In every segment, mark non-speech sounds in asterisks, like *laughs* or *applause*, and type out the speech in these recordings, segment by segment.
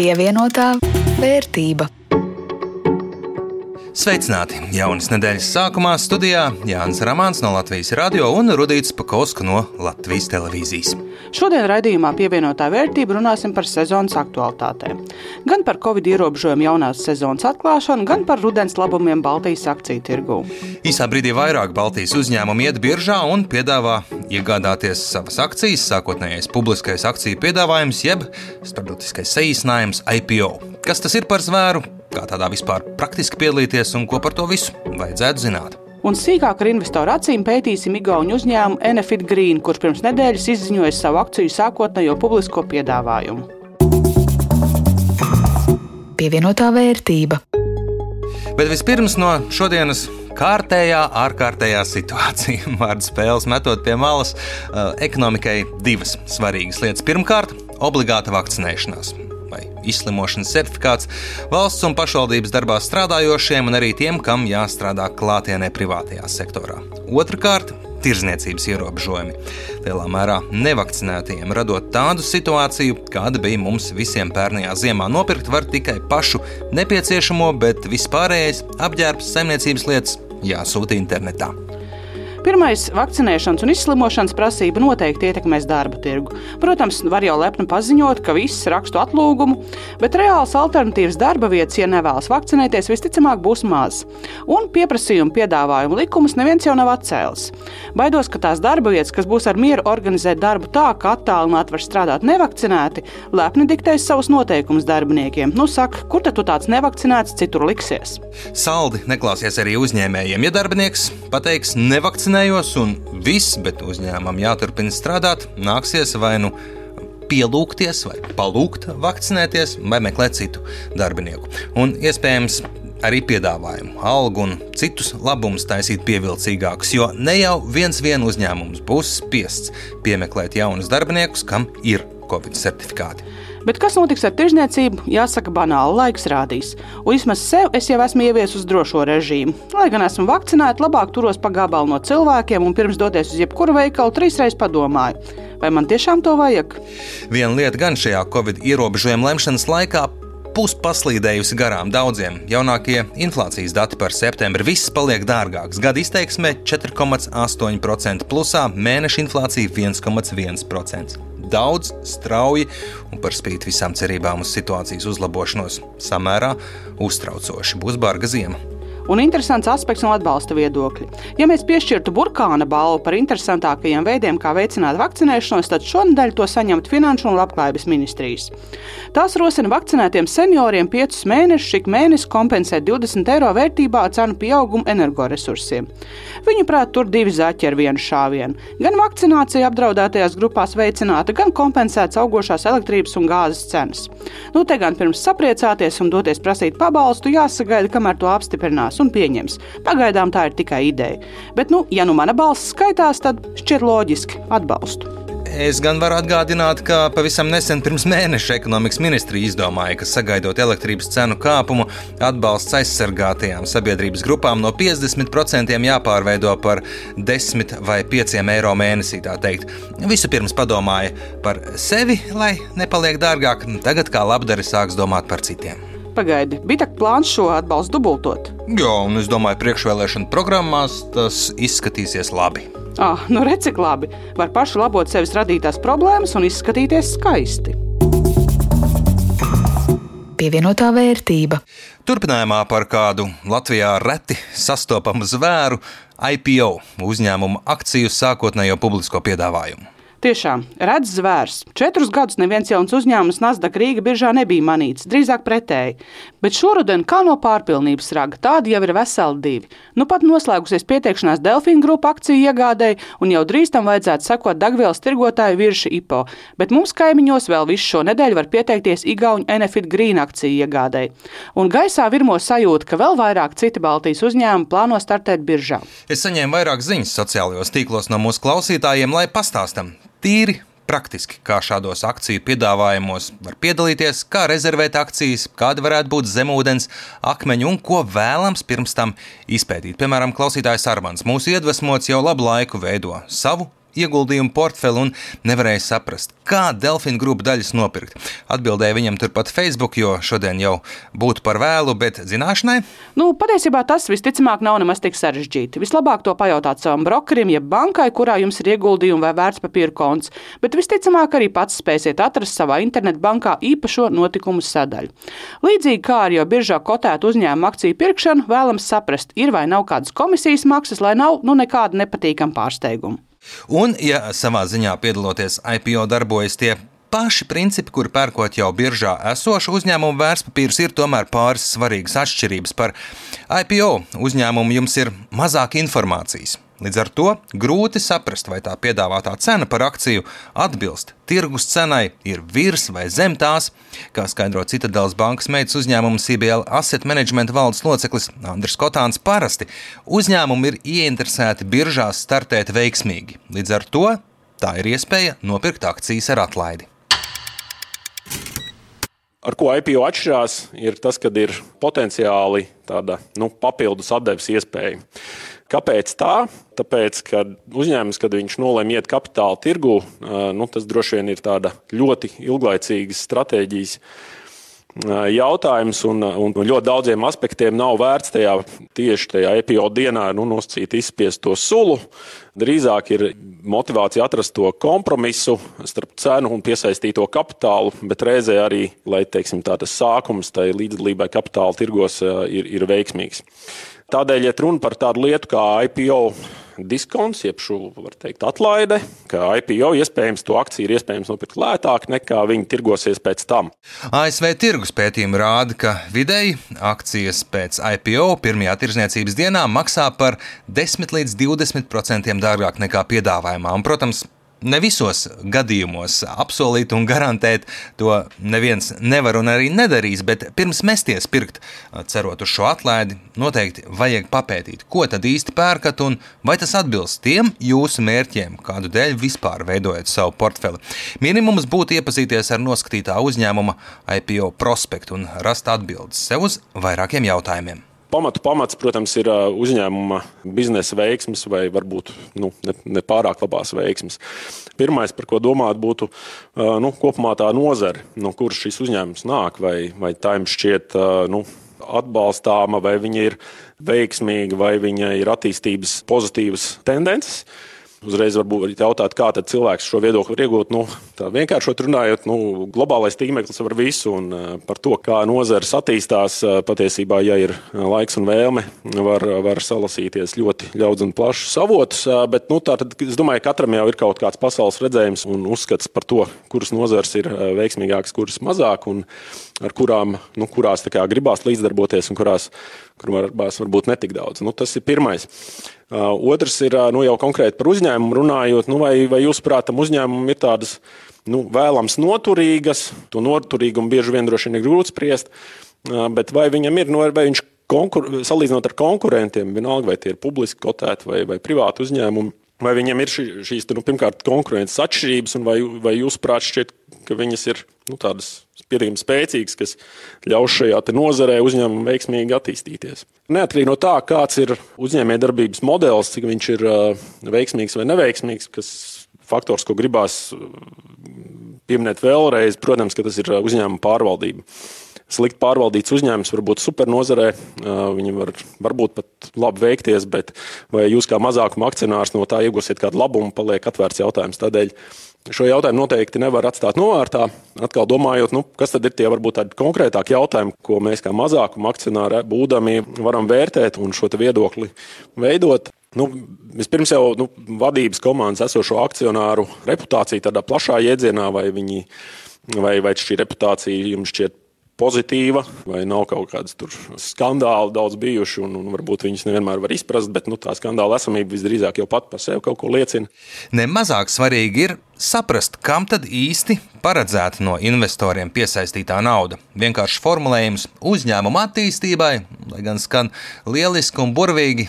Pievienotā vērtība. Sveicināti! Jaunas nedēļas sākumā studijā Jānis Rāmāns no Latvijas radio un Rudīts Pakauska no Latvijas televīzijas. Šodien raidījumā pievienotā vērtība runāsim par sezonas aktualitātēm. Gan par covid ierobežojumu jaunās sezonas atklāšanu, gan par rudens labumiem Baltijas akciju tirgū. Īsā brīdī vairāk Baltijas uzņēmumi iet biržā un piedāvā iegādāties savas akcijas, sākotnējais publiskais akciju piedāvājums, jeb starptautiskais saīsinājums IPO. Kas tas ir par zvēru? Kā tādā vispār praktiski piedalīties un ko par to visu vajadzētu zināt? Un sīkāk ar investoru acīm pētīsim Igaunu uzņēmumu Enefit Green, kurš pirms nedēļas izziņoja savu akciju sākotnējo publisko piedāvājumu. Pievienotā vērtība. Bet vispirms no šodienas kārtējā, ārkārtējā situācija. *laughs* Vārdu spēles metot pie malas, eh, ekonomikai divas svarīgas lietas. Pirmkārt, obligāta vakcinēšanās vai izslimošanas certifikāts valsts un pašvaldības darbā strādājošiem un arī tiem, kam jāstrādā klātienē privātajā sektorā. Otrakārt, tirzniecības ierobežojumi. Lielā mērā nevakcinētajiem radot tādu situāciju, kāda bija mums visiem pērnajā ziemā. Nopirkt var tikai pašu nepieciešamo, bet vispārējais apģērbs, saimniecības lietas jāsūta internetā. Pirmais - vakcinēšanas un izslimošanas prasība noteikti ietekmēs darba tirgu. Protams, var jau lepni paziņot, ka viss rakstu atlūgumu, bet reāls alternatīvas darba vietas, ja nevēlas vakcinēties, visticamāk būs maz. Un pieprasījumu piedāvājumu likumus neviens jau nav atcēlis. Baidos, ka tās darba vietas, kas būs ar mieru organizēt darbu tā, ka attālināti var strādāt nevakcinēti, lepni diktēs savus noteikumus darbiniekiem. Nu, saka, kur tad tu tāds nevakcinēts citur liksies? Saldi neklāsies arī uzņēmējiem. Ja darbinieks pateiks nevakcinējos un viss, bet uzņēmumam jāturpina strādāt, nāksies vai nu pielūgties, vai palūgt vakcinēties, vai meklēt citu darbinieku. Un iespējams, arī piedāvājumu, algu un citus labumus taisīt pievilcīgākus, jo ne jau viens vien uzņēmums būs spiests piemeklēt jaunus darbiniekus, kam ir Covid certifikāti. Bet kas notiks ar tirzniecību, jāsaka, banāli laiks rādīs. Un vismaz sev es jau esmu ieviesis uz drošo režīmu. Lai gan esmu vakcinēta, labāk turos pa gabalu no cilvēkiem un pirms doties uz jebkuru veikalu trīsreiz padomāju. Vai man tiešām to vajag? Viena lieta gan šajā Covid ierobežojuma lemšanas laikā puspaslīdējusi garām daudziem. Jaunākie inflācijas dati par septembri viss paliek dārgāks. Gada izteiksme 4,8% plusā, mēneša inflācija 1,1%. Daudz, strauji un par spīti visām cerībām uz situācijas uzlabošanos, samērā uztraucoši būs barga ziema un interesants aspekts no atbalsta viedokļa. Ja mēs piešķirtu burkāna balvu par interesantākajiem veidiem, kā veicināt vakcinēšanos, tad šonadēļ to saņemtu Finanšu un Labklājības ministrijas. Tās rosina vakcinētiem senioriem 5 mēnešus ik mēnesi kompensēt 20 eiro vērtībā cenu pieaugumu energoresursiem. Viņuprāt, tur divi zaķi ar vienu šāvienu. Gan vakcinācija apdraudētajās grupās veicināta, gan kompensēts augošās elektrības un gāzes cenas. Nu, te gan pirms sapriecāties un doties prasīt pabalstu, jāsagaida, kamēr to apstiprinās un pieņems. Pagaidām tā ir tikai ideja. Bet, nu, ja nu mana balss skaitās, tad šķiet loģiski atbalstu. Es gan varu atgādināt, ka pavisam nesen pirms mēneša ekonomikas ministrija izdomāja, ka sagaidot elektrības cenu kāpumu, atbalsts aizsargātajām sabiedrības grupām no 50% jāpārveido par 10 vai 5 eiro mēnesī. Vispirms padomāja par sevi, lai nepaliek dārgāk, tagad kā labdari sāks domāt par citiem. Pagaidi, bija tā plāns šo atbalstu dubultot. Jā, un es domāju, priekšvēlēšana programmās tas izskatīsies labi. Ah, nu reci labi. Var pašu labot sevis radītās problēmas un izskatīties skaisti. Pievienotā vērtība. Turpinājumā par kādu Latvijā reti sastopamu zvēru IPO uzņēmuma akciju sākotnējo publisko piedāvājumu. Tiešām, redz zvērs. Četrus gadus neviens jauns uzņēmums Nasdaq Rīga biržā nebija manīts, drīzāk pretēji. Bet šoruden kā no pārpilnības raga, tādi jau ir veseli divi. Nu pat noslēgusies pieteikšanās Delfīna grupa akciju iegādēji, un jau drīz tam vajadzētu sekot degvielas tirgotāju virši IPO. Bet mums kaimiņos vēl visu šo nedēļu var pieteikties Igauņu Enefit Green akciju iegādēji. Un gaisā virmo sajūta, ka vēl vairāk citi Baltijas uzņēmumi plāno startēt biržā. Es saņēmu vairāk ziņas sociālajos tīklos no mūsu klausītājiem, lai pastāstam, tīri praktiski, kā šādos akciju piedāvājumos var piedalīties, kā rezervēt akcijas, kāda varētu būt zemūdens, akmeņi un ko vēlams pirms tam izpētīt. Piemēram, klausītājs Armāns mūsu iedvesmots jau labu laiku veido savu ieguldījumu portfeli un nevarēja saprast, kā Delfina grupu daļas nopirkt. Atbildēja viņam turpat Facebook, jo šodien jau būtu par vēlu, bet zināšanai? Nu, patiesībā tas visticamāk nav nemaz tik sarežģīti. Vislabāk to pajautāt savam brokerim, jeb bankai, kurā jums ir ieguldījumi vai vērtspapīra konts, bet visticamāk arī pats spēsiet atrast savā internetbankā īpašo notikumu sadaļu. Līdzīgi kā ar jau biržā kotētu uzņēmumu akciju pirkšanu, vēlams saprast, ir vai nav kādas komisijas maksas, lai nav nu, nekāda nepatīkama pārsteiguma. Un, ja savā ziņā piedaloties IPO darbojas tie paši principi, kur pērkot jau biržā esošu uzņēmumu vērtspapīrus, ir tomēr pāris svarīgas atšķirības. Par IPO uzņēmumu jums ir mazāk informācijas. Līdz ar to grūti saprast, vai tā piedāvātā cena par akciju atbilst tirgus cenai, ir virs vai zem tās, kā skaidro Citadelas bankas meitas uzņēmuma CBL Asset Management valdes loceklis Andris Kotāns. Parasti uzņēmumi ir ieinteresēti biržās startēt veiksmīgi. Līdz ar to tā ir iespēja nopirkt akcijas ar atlaidi. Ar ko IPO atšķirās, ir tas, ka ir potenciāli tāda nu, papildus atdeves iespēja. Kāpēc tā? Tāpēc, ka uzņēmums, kad viņš nolēma iet kapitāla tirgu, nu, tas droši vien ir tāda ļoti ilglaicīgas stratēģijas jautājums, un, un ļoti daudziem aspektiem nav vērts tajā tieši tajā EPO dienā nu, nosacīt izspiest to sulu. Drīzāk ir motivācija atrast to kompromisu starp cenu un piesaistīto kapitālu, bet reizē arī, lai teiksim, tā, tas sākums tai līdzdalībai kapitāla tirgos ir, ir veiksmīgs. Tādēļ, ja runa par tādu lietu kā IPO diskonts, jeb šo teikt, atlaide, ka IPO iespējams to akciju ir iespējams nopirkt lētāk nekā viņi tirgosies pēc tam. ASV tirgus pētījumi rāda, ka vidēji akcijas pēc IPO pirmajā tirzniecības dienā maksā par 10 līdz 20% dārgāk nekā piedāvājumā. Un, protams, Ne visos gadījumos apsolīt un garantēt to neviens nevar un arī nedarīs, bet pirms mesties pirkt, cerot uz šo atlaidi, noteikti vajag papētīt, ko tad īsti pērkat un vai tas atbilst tiem jūsu mērķiem, kādu dēļ vispār veidojat savu portfeli. Minimums būtu iepazīties ar noskatītā uzņēmuma IPO prospektu un rast atbildes sev uz vairākiem jautājumiem. Pamatu pamats, protams, ir uzņēmuma biznesa veiksmes vai varbūt nu, ne, ne pārāk labās veiksmes. Pirmais, par ko domāt, būtu nu, kopumā tā nozare, no kuras šis uzņēmums nāk, vai, vai tā jums šķiet nu, atbalstāma, vai viņa ir veiksmīga, vai viņa ir attīstības pozitīvas tendences. Uzreiz varbūt jautāt, kā cilvēks šo viedokli var iegūt. Nu, tā vienkāršot runājot, nu, globālais tīmeklis var visu un uh, par to, kā nozares attīstās. Uh, patiesībā, ja ir laiks un vēlme, var, var salasīties ļoti daudz un plašs avots. Uh, bet nu, tā, tad, es domāju, ka katram jau ir kaut kāds pasaules redzējums un uzskats par to, kuras nozares ir veiksmīgākas, kuras mazāk un ar kurām nu, kurās kā, gribās līdzdarboties un kurās, kurās varbūt netik daudz. Nu, tas ir pirmais. Uh, otrs ir uh, nu, jau konkrēti par uzņēmumu runājot, nu, vai, vai jūs prātam uzņēmumam ir tādas nu, vēlams noturīgas, to noturīgumu bieži vien droši vien ir grūti spriest, uh, bet vai viņam ir, nu, vai viņš konkur, salīdzinot ar konkurentiem, vienalga vai tie ir publiski kotēti vai, vai privāti uzņēmumi, vai viņam ir šī, šīs nu, pirmkārt konkurences atšķirības, vai, vai jūs prāt šķiet, ka viņas ir nu, tādas pietiekami spēcīgs, kas ļaus šajā nozarē uzņēmumam veiksmīgi attīstīties. Neatkarīgi no tā, kāds ir uzņēmējdarbības modelis, cik viņš ir veiksmīgs vai neveiksmīgs, kas faktors, ko gribās pieminēt vēlreiz, protams, tas ir uzņēmuma pārvaldība. Slikti pārvaldīts uzņēmums var būt supernozarē, viņi var varbūt pat labi veikties, bet vai jūs kā mazākuma akcionārs no tā iegūsiet kādu labumu, paliek atvērts jautājums. Tādēļ Šo jautājumu noteikti nevar atstāt novārtā. Atkal domājot, nu, kas tad ir tie varbūt tādi konkrētāki jautājumi, ko mēs kā mazākuma akcionāri būdami varam vērtēt un šo viedokli veidot. Nu, vispirms jau nu, vadības komandas esošo akcionāru reputācija tādā plašā jēdzienā, vai, viņi, vai, vai šī reputācija jums šķiet pozitīva, vai nav kaut kādas skandāli daudz bijuši, un, un varbūt viņas nevienmēr var izprast, bet nu, tā skandāla esamība visdrīzāk jau pat par sevi kaut ko liecina. Nemazāk svarīgi ir saprast, kam tad īsti paredzēta no investoriem piesaistītā nauda. Vienkārši formulējums uzņēmuma attīstībai, lai gan skan lieliski un burvīgi,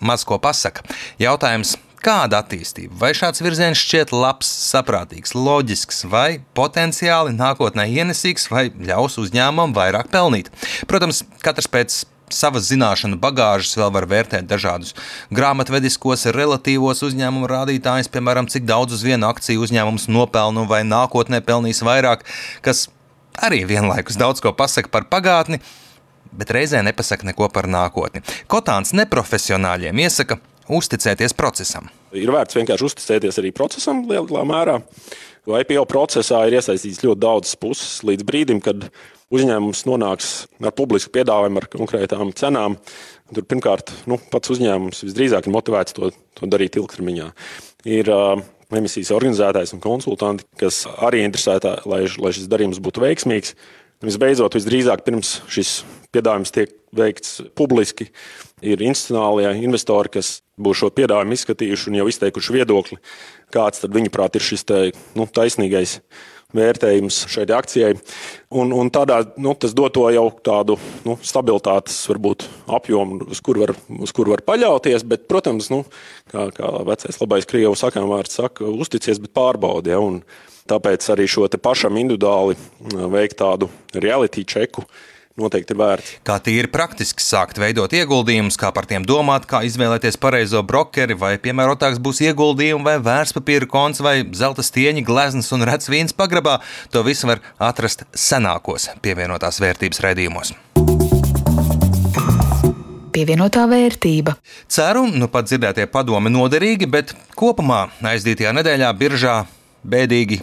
maz ko pasaka. Jautājums, Kāda attīstība? Vai šāds virziens šķiet labs, saprātīgs, loģisks, vai potenciāli nākotnē ienesīgs, vai ļaus uzņēmumam vairāk pelnīt? Protams, katrs pēc savas zināšanu bagāžas vēl var vērtēt dažādus grāmatvediskos, relatīvos uzņēmumu rādītājus, piemēram, cik daudz uz vienu akciju uzņēmums nopelnu vai nākotnē pelnīs vairāk, kas arī vienlaikus daudz ko pasaka par pagātni, bet reizē nepasaka neko par nākotni. Kotāns neprofesionāļiem iesaka uzticēties procesam. Ir vērts vienkārši uzticēties arī procesam lielā mērā. IPO procesā ir iesaistīts ļoti daudzas puses līdz brīdim, kad uzņēmums nonāks ar publisku piedāvājumu, ar konkrētām cenām. Tur pirmkārt, nu, pats uzņēmums visdrīzāk ir motivēts to, to darīt ilgtermiņā. Ir uh, emisijas organizētājs un konsultanti, kas arī interesētā, lai, lai šis darījums būtu veiksmīgs. Visbeidzot, visdrīzāk pirms šis piedāvājums tiek veikts publiski, ir institucionālie investori, kas būs šo piedāvājumu izskatījuši un jau izteikuši viedokli, kāds tad viņuprāt ir šis te, nu, taisnīgais vērtējums šai akcijai. Un, un tādā, nu, tas dod to jau tādu nu, stabilitātes varbūt, apjomu, uz kur, var, uz kur var paļauties. Bet, protams, nu, kā, kā vecais labais krievu sakām vārds saka, uzticies, bet pārbaudi. Ja, tāpēc arī šo pašam individuāli veikt tādu reality čeku noteikti ir vērts. Kā tīri praktiski sākt veidot ieguldījumus, kā par tiem domāt, kā izvēlēties pareizo brokeri, vai piemērotāks būs ieguldījumi, vai vērtspapīra konts, vai zelta stieņa, gleznas un rets vīns pagrabā, to visu var atrast senākos pievienotās vērtības raidījumos pievienotā vērtība. Ceru, nu pat dzirdētie padomi noderīgi, bet kopumā aizdītajā nedēļā biržā bēdīgi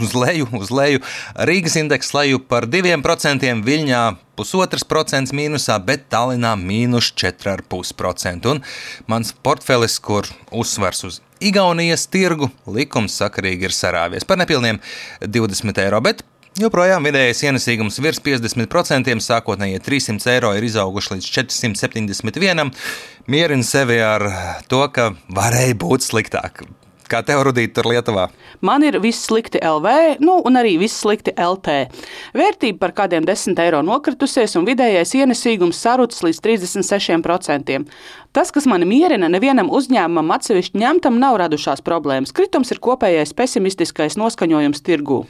uz leju, uz leju. Rīgas indeks leju par 2%, Viļņā pusotrs procents mīnusā, bet Tallinā mīnus 4,5%. Un mans portfelis, kur uzsvars uz Igaunijas tirgu, likums sakarīgi ir sarāvies par nepilniem 20 eiro. Joprojām vidējais ienesīgums virs 50%, sākotnējie 300 eiro ir izauguši līdz 471. Mierina sevi ar to, ka varēja būt sliktāk. Kā tev rudīt tur Lietuvā? Man ir viss slikti LV, nu, un arī viss slikti LT. Vērtība par kādiem 10 eiro nokritusies, un vidējais ienesīgums sarucis līdz 36%. Tas, kas mani mierina, nevienam uzņēmumam atsevišķi ņemtam nav radušās problēmas. Kritums ir kopējais pesimistiskais noskaņojums tirgū.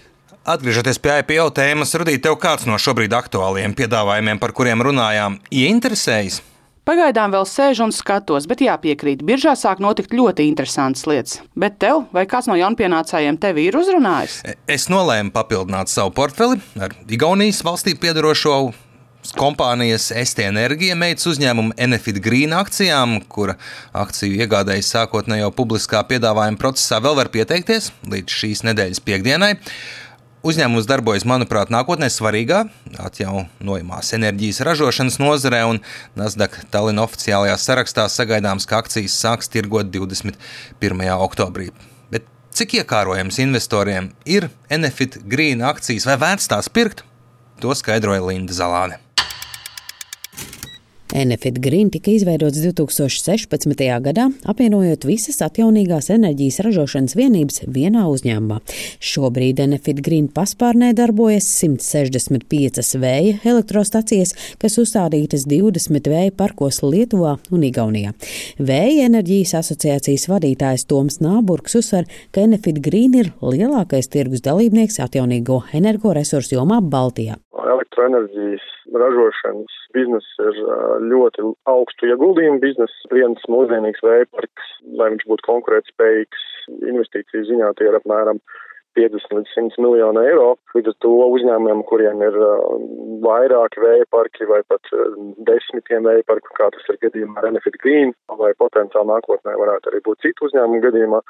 Atgriežoties pie IPO tēmas, Rudīt, tev kāds no šobrīd aktuāliem piedāvājumiem, par kuriem runājām, ieinteresējis? Pagaidām vēl sēžu un skatos, bet jāpiekrīt, biržā sāk notikt ļoti interesantas lietas. Bet tev, vai kāds no jaunpienācējiem tevi ir uzrunājis? Es nolēmu papildināt savu portfeli ar Igaunijas valstī piedarošo kompānijas ST Enerģija meitas uzņēmuma Enefit Green akcijām, kura akciju iegādējas sākotnējo publiskā piedāvājuma procesā vēl var pieteikties līdz šīs nedēļas piekdienai. Uzņēmums darbojas, manuprāt, nākotnē svarīgā atjaunojamās enerģijas ražošanas nozarē, un Nasdaq Tallinn oficiālajā sarakstā sagaidāms, ka akcijas sāks tirgot 21. oktobrī. Bet cik iekārojams investoriem ir Enefit Green akcijas vai vērts tās pirkt? To skaidroja Linda Zalāne. Enefit Green tika izveidots 2016. gadā, apvienojot visas atjaunīgās enerģijas ražošanas vienības vienā uzņēmumā. Šobrīd Enefit Green paspārnē darbojas 165 vēja elektrostacijas, kas uzstādītas 20 vēja parkos Lietuvā un Igaunijā. Vēja enerģijas asociācijas vadītājs Toms Nāburgs uzsver, ka Enefit Green ir lielākais tirgus dalībnieks atjaunīgo energoresursu jomā Baltijā. Elektroenerģijas ražošanas bizness ir ļoti augstu ieguldījumu bizness. Viens mūsdienīgs vējparks, lai viņš būtu konkurētspējīgs, investīciju ziņā tie ir apmēram 50 līdz 100 miljonu eiro. Līdz ar to uzņēmumiem, kuriem ir vairāki vēja parki vai pat desmitiem vēja parku, kā tas ir gadījumā ar Enefit Green, vai potenciāli nākotnē varētu arī būt citu uzņēmumu gadījumā,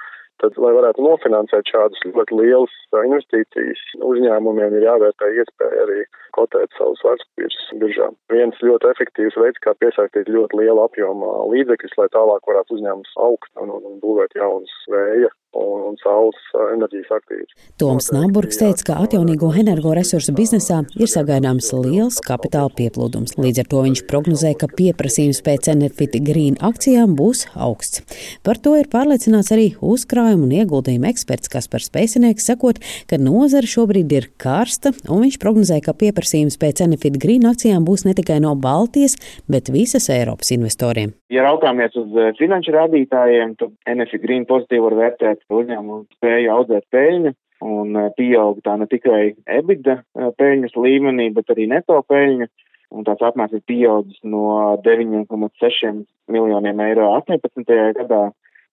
Tad, lai varētu nofinansēt šādas ļoti lielas investīcijas, uzņēmumiem ir jāvērtē iespēja arī kotēt savus vērtspapīrus biržā. Viens ļoti efektīvs veids, kā piesaistīt ļoti lielu apjomu līdzekļus, lai tālāk varētu uzņēmums augt un, un, un būvēt jaunas vēja un, un saules enerģijas aktīvas. Toms Nāburgs teica, ka atjaunīgo energoresursu biznesā ir sagaidāms liels kapitāla pieplūdums. Līdz ar to viņš prognozē, ka pieprasījums pēc Enefit Green akcijām būs augsts. Par to ir pārliecināts arī uzkrājuma un ieguldījuma eksperts Kaspars Pēcinieks, sakot, ka nozara šobrīd ir karsta, un viņš prognozē, ka pieprasījums pēc Enefit Green akcijām būs ne tikai no Baltijas, bet visas Eiropas investoriem. Ja raugāmies uz eh, finanšu rādītājiem, tad Enefit Green pozitīvi var vērtēt uzņēmumu spēju audzēt peļņu un eh, pieaug tā ne tikai EBITDA eh, peļņas līmenī, bet arī neto peļņa. un tās apmērs ir pieaudzis no 9,6 miljoniem eiro 18. gadā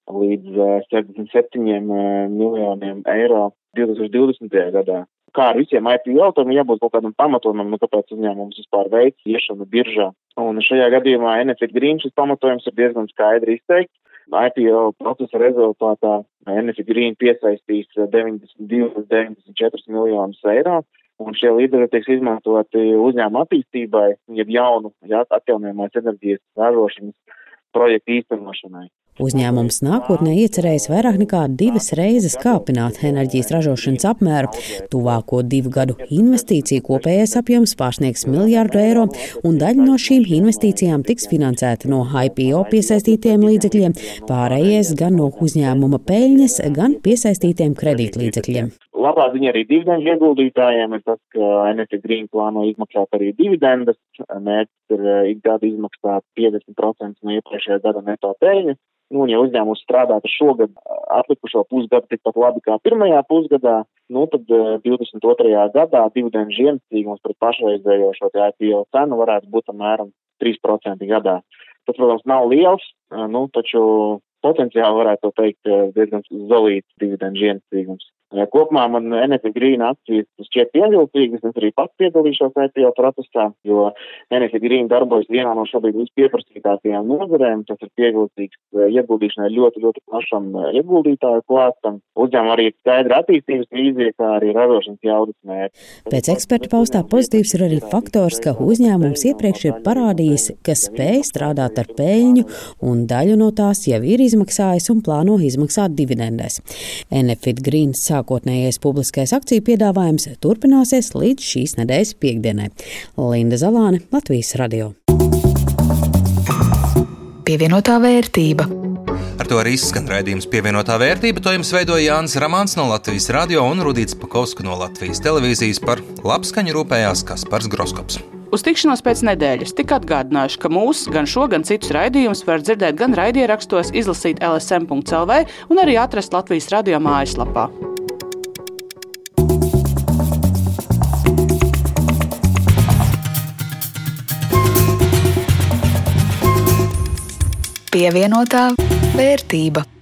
līdz 67 miljoniem eiro 2020. gadā. Kā ar visiem IPO, tam jābūt kaut kādam pamatojumam, nu, kāpēc uzņēmums vispār veids iešanu biržā. Un šajā gadījumā Enefit Green šis pamatojums ir diezgan skaidri izteikts. IPO procesa rezultātā Enefit Green piesaistīs 92-94 miljonus eiro, un šie līdzekļi tiks izmantoti uzņēmuma attīstībai, jeb jaunu, ja, atjaunojamās enerģijas ražošanas projektu īstenošanai. Uzņēmums nākotnē iecerējis vairāk nekā divas reizes kāpināt enerģijas ražošanas apmēru. Tuvāko divu gadu investīciju kopējais apjoms pārsniegs miljārdu eiro, un daļa no šīm investīcijām tiks finansēta no IPO piesaistītiem līdzekļiem, pārējais gan no uzņēmuma peļņas, gan piesaistītiem kredītlīdzekļiem. Labā ziņa arī dividendu ieguldītājiem ir tas, ka Energy Green plāno izmaksāt arī dividendes. Mērķis ir ik gadu izmaksāt 50% no iepriekšējā gada neto peļņas. Nu, un ja uzņēmums strādātu šogad atlikušo pusgadu tikpat labi kā pirmajā pusgadā, nu, tad 22. gadā dividendu ienesīgums pret pašreizējo šo IPO cenu varētu būt apmēram 3% gadā. Tas, protams, nav liels, nu, taču potenciāli varētu teikt diezgan zolīts dividendu ienesīgums. Kopumā man Energy Green akcijas šķiet pievilcīgas, es arī pats piedalīšos IPO procesā, jo Energy Green darbojas vienā no šobrīd vispieprasītākajām nozarēm, tas ir pievilcīgs ieguldīšanai ļoti, ļoti plašam ieguldītāju klāstam. Uzņēmuma arī ir skaidra attīstības vīzija, kā arī ražošanas jaudas mērķi. Pēc eksperta paustā pozitīvs ir arī faktors, ka uzņēmums iepriekš ir parādījis, ka spēj strādāt ar peļņu un daļu no tās jau ir izmaksājis un plāno izmaksāt dividendēs. Enefit Green sākotnējais publiskais akciju piedāvājums turpināsies līdz šīs nedēļas piekdienai. Linda Zalāne, Latvijas radio. Pievienotā vērtība. Ar to arī izskan raidījums pievienotā vērtība. To jums veidoja Jānis Ramāns no Latvijas radio un Rudīts Pakausku no Latvijas televīzijas par labskaņu rūpējās Kaspars Groskops. Uz tikšanos pēc nedēļas tik atgādināšu, ka mūsu gan šo, gan citus raidījumus var dzirdēt gan raidierakstos, izlasīt LSM.CLV un arī atrast Latvijas radio mājaslapā. Pievienotā vērtība.